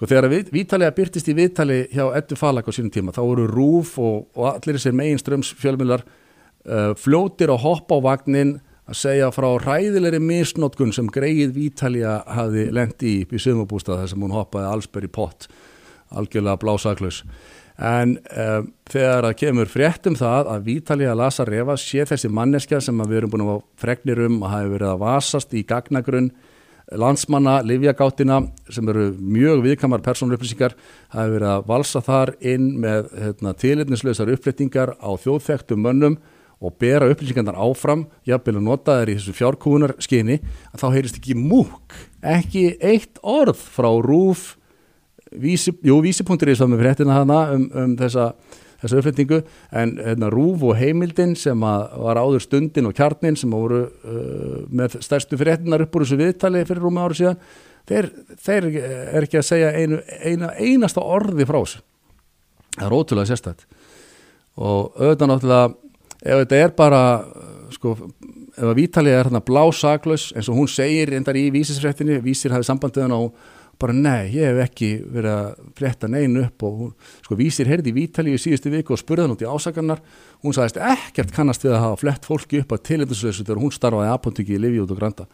Sko þegar við, Vítalega byrtist í viðtali hjá Eddu Falag á sínum tíma þá voru Rúf og, og allir þessir megin ströms fjölmjölar uh, fljótir að hoppa á vagnin að segja frá ræðilegri misnótkun sem greið Vítalia hafði lendi í í sumabústað þar sem hún hoppaði allsberg í pott algjörlega blásaklaus. En um, þegar það kemur fréttum það að Vítalia Lasa Refa sé þessi manneskja sem við erum búin að fregnir um að hafi verið að vasast í gagnagrunn landsmanna, livjagáttina sem eru mjög viðkamar persónupplýsingar hafi verið að valsa þar inn með hérna, tilitnislausar uppflettingar á þjóðþektum mönnum og bera upplýsingarnar áfram, jafnvel að nota þær í þessu fjárkúnar að þá heyrist ekki múk, ekki eitt orð frá rúf, vísi, jú, vísipunktur í þess að með fréttina hana um, um þessa, þessa uppflettingu, en hérna, rúf og heimildin sem var áður stundin og kjarnin sem voru uh, með stærstu fréttinar upp úr þessu viðtali fyrir rúmi ári síðan, þeir, þeir er ekki að segja einu, eina, einasta orði frá þessu. Það er ótrúlega sérstætt og auðvitað náttúrulega ef þetta er bara sko, ef að Vítalið er hérna blásaklaus eins og hún segir endar í vísisfréttinni vísir hafið sambandið og bara nei, ég hef ekki verið að frétta neinu upp og hún, sko vísir herði í Vítalið í síðustu viku og spurði hann út í ásakarnar hún sagðist ekkert kannast við að hafa flett fólki upp að tilhenduslösu þegar hún starfaði apotekki í Livi út og Granda.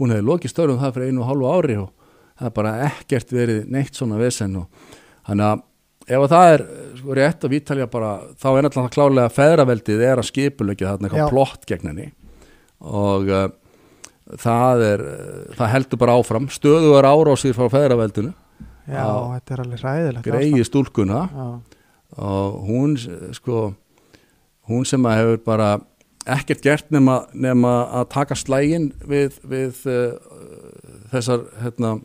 Hún hefði lokið störðum það fyrir einu og hálfu ári og það er bara ekkert verið neitt svona vesen og hann að ef það er sko, rétt að Vítalja bara þá er náttúrulega klálega feðraveldið er að skipulegja þarna eitthvað plott gegn henni. Og uh, það er það heldur bara áfram. Stöðu er árásir frá feðraveldinu. Já, þetta er alveg ræðilegt greiði stúlkuna. Já. og hún sko hún sem að hefur bara ekkert gert nema, nema að taka slægin við, við uh, þessar hérna,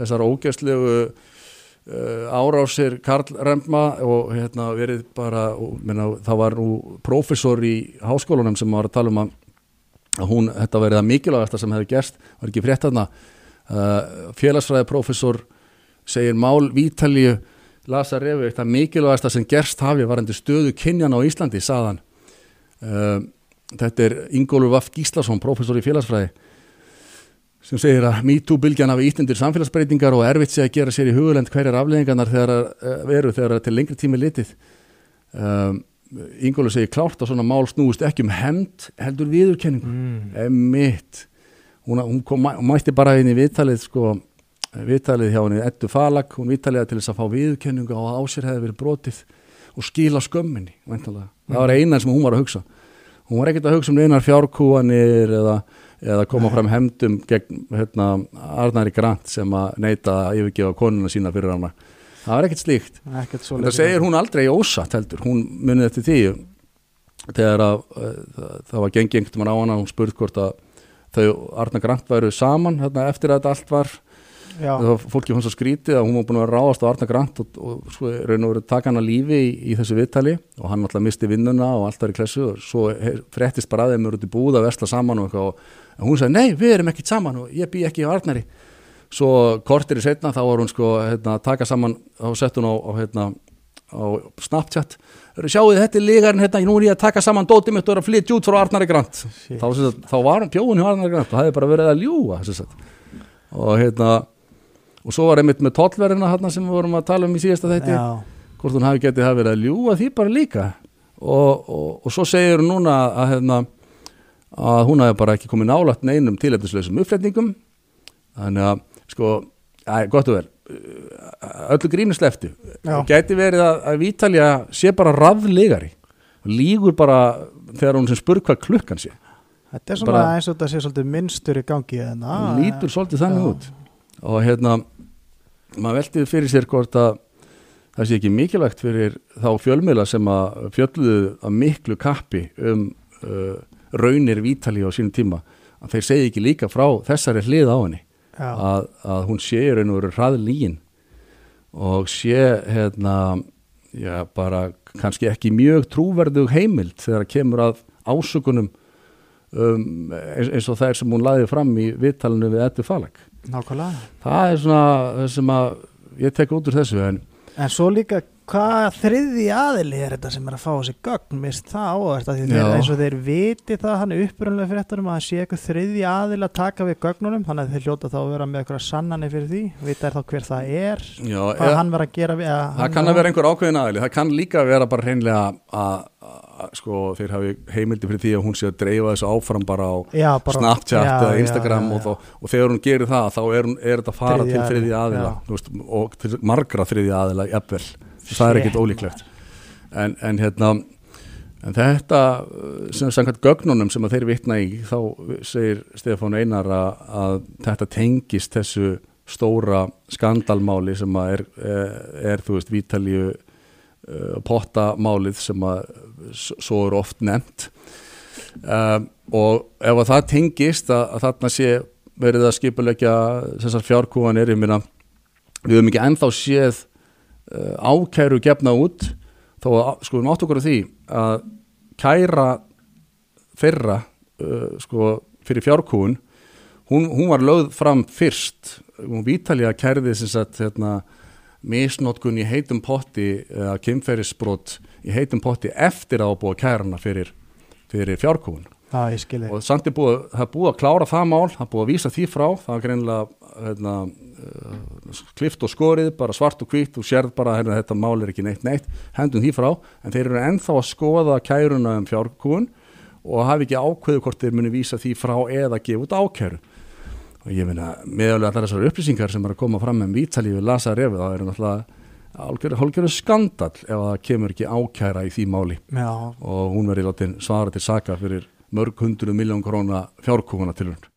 þessar ógæslegu Uh, árásir Karl Remma og hérna verið bara og, minna, það var nú profesor í háskólanum sem var að tala um að, að hún, þetta verið að mikilvægasta sem hefði gerst, var ekki frétt aðna uh, félagsfræði profesor segir Mál Vítalíu Lasa Revi, þetta mikilvægasta sem gerst hafi varandi stöðu kynjan á Íslandi saðan uh, þetta er Ingólfur Vaff Gíslason profesor í félagsfræði sem segir að MeToo-bylgjan hafi ítundir samfélagsbreytingar og erfitt sé að gera sér í hugulend hverjar afleðingarnar þegar uh, veru þegar til lengri tími litið. Um, Ingólu segir klárt að svona mál snúist ekki um hemd heldur viðurkenningu. Mm. hún, hún, kom, mætti bara inn í viðtalið sko, viðtalið hjá henni ettu falag, hún viðtaliða til þess að fá viðurkenningu og ásir hefði verið brotið og skila skömminni mm. það var einan sem hún var að hugsa. Hún var ekkert að hugsa um einar fjárkúanir eða eða koma fram hemdum gegn hérna, Arnari Grant sem að neyta að yfirgefa konuna sína fyrir hana það var ekkert slíkt. Það segir hún aldrei ósatt heldur. Hún munið eftir því þegar að uh, það var gengið einhvern veginn á hana hún spurð hvort að þau Arnar Grant væru saman hérna, eftir að þetta allt var. Fólki hún svo skrítið að hún var búin að ráðast á Arnar Grant og, og sko raun og verið taka hann að lífi í, í þessu viðtali. Og hann alltaf misti vinnuna og allt var í klessu og svo fréttist bara að þeim eru út í búð að vesla saman og, og og hún sagði nei við erum ekki saman og ég bý ekki á Arnari svo kortir í setna þá var hún sko hérna, taka saman og sett hún á, á, hérna, á Snapchat. Sjáuði þetta er lígarinn hérna nú er ég að taka saman dótið mitt og er að flytja út frá Arnari Grant. Þá, sagt, þá var hún pjóðun hjá Arnari Grant og það hefði bara verið að ljúa og hérna og svo var einmitt með tollverðina hérna sem við vorum að tala um í síðasta þetti hvort hún hafi getið að verið að ljúa því bara líka. Og, og, og svo segir hún núna að hérna að hún hafi bara ekki komið nálagt neinum tilhefnislausum uppfletningum þannig að sko, að, gott að vera öllu grínu sleftu gæti verið að, að Vítalja sé bara raflegari lígur bara þegar hún sem spur hvað klukkan sé. Þetta er svona eins og þetta sé svolítið minnstur í gangi lítur svolítið þannig út. Og hérna maður veltið fyrir sér hvort að það sé ekki mikilvægt fyrir þá fjölmiðla sem að fjölluðu að miklu kappi um uh, raunir Vítali á sínum tíma. Að þeir segi ekki líka frá þessari hlið á henni að, að hún sé raun og veru hraðlígin og sé hérna já bara kannski ekki mjög trúverðug heimild þegar það kemur að ásökunum um, eins, eins og þær sem hún laði fram í vittalinu við Eddu Falag Nákvæmlega. Það er svona sem að ég tek út úr þessu en En svo líka hvað þriði aðili er þetta sem er að fá þessi gögn? Mist það áverðt að því þeir, eins og þeir viti það hann er upprunlega fyrir þetta að það sé eitthvað þriði aðili að taka við gögnunum þannig að þeir hljóta þá að vera með eitthvað sannanir fyrir því vita er þá hver það er Já, hvað eða, hann verður að gera við að það kann að vera einhver ákveðin aðili. Það kann líka vera bara hreinlega að, sko, þeir hafi heimildi fyrir því að hún sé að dreifa þessu áfram bara á já, bara, Snapchat já, eða Instagram já, Og, þá, og þegar hún gerir það þá er, hún, er þetta að fara til þriðja aðila veist, og til margra þriðja aðila jafnvel, það er Shit, ólíklegt. En, en hérna en þetta sem samkvæmt gögnunum sem að þeir vitna í þá segir Stefán Einar að, þetta tengist þessu stóra skandalmáli sem að er, er, er þú veist, Vítalíu uh, pottamálið sem að svo er oft nefnt. Um, og ef að það tengist að, að þarna sé verið að skipulegja þessar fjárkúanir ég meina við höfum ekki ennþá séð ákæru gefna út að sko við mátt okkur á því að kæra fyrra uh, sko fyrir fjárkúun hún, hún var lögð fram fyrst. Hún vítalja kærði sem sagt hérna misnótkun í heitum potti eða kynferðisbrot í heitum potti eftir að búa kærana fyrir, fyrir fjárkúun já, og samt er búið, það er búið að klára það mál það er búið að vísa því frá. Það er greinilega hérna, uh, klift og skorið, bara svart og hvitt og sérð bara hérna, þetta mál er ekki neitt neitt. Hendum því frá, en þeir eru ennþá að skoða kæruna um fjárkúun og hafi ekki ákveðu hvort þeir muni vísa því frá eða gefa út ákæru. Og ég meina, meðalega allar þessar upplýsingar sem er að koma fram með vítali við lasa refið, það er náttúrulega hálfgerðu skandal ef það kemur ekki ákæra í því máli. Já, og hún verið látin svara til saka fyrir mörg hundruð miljón króna fjárkúfuna til hún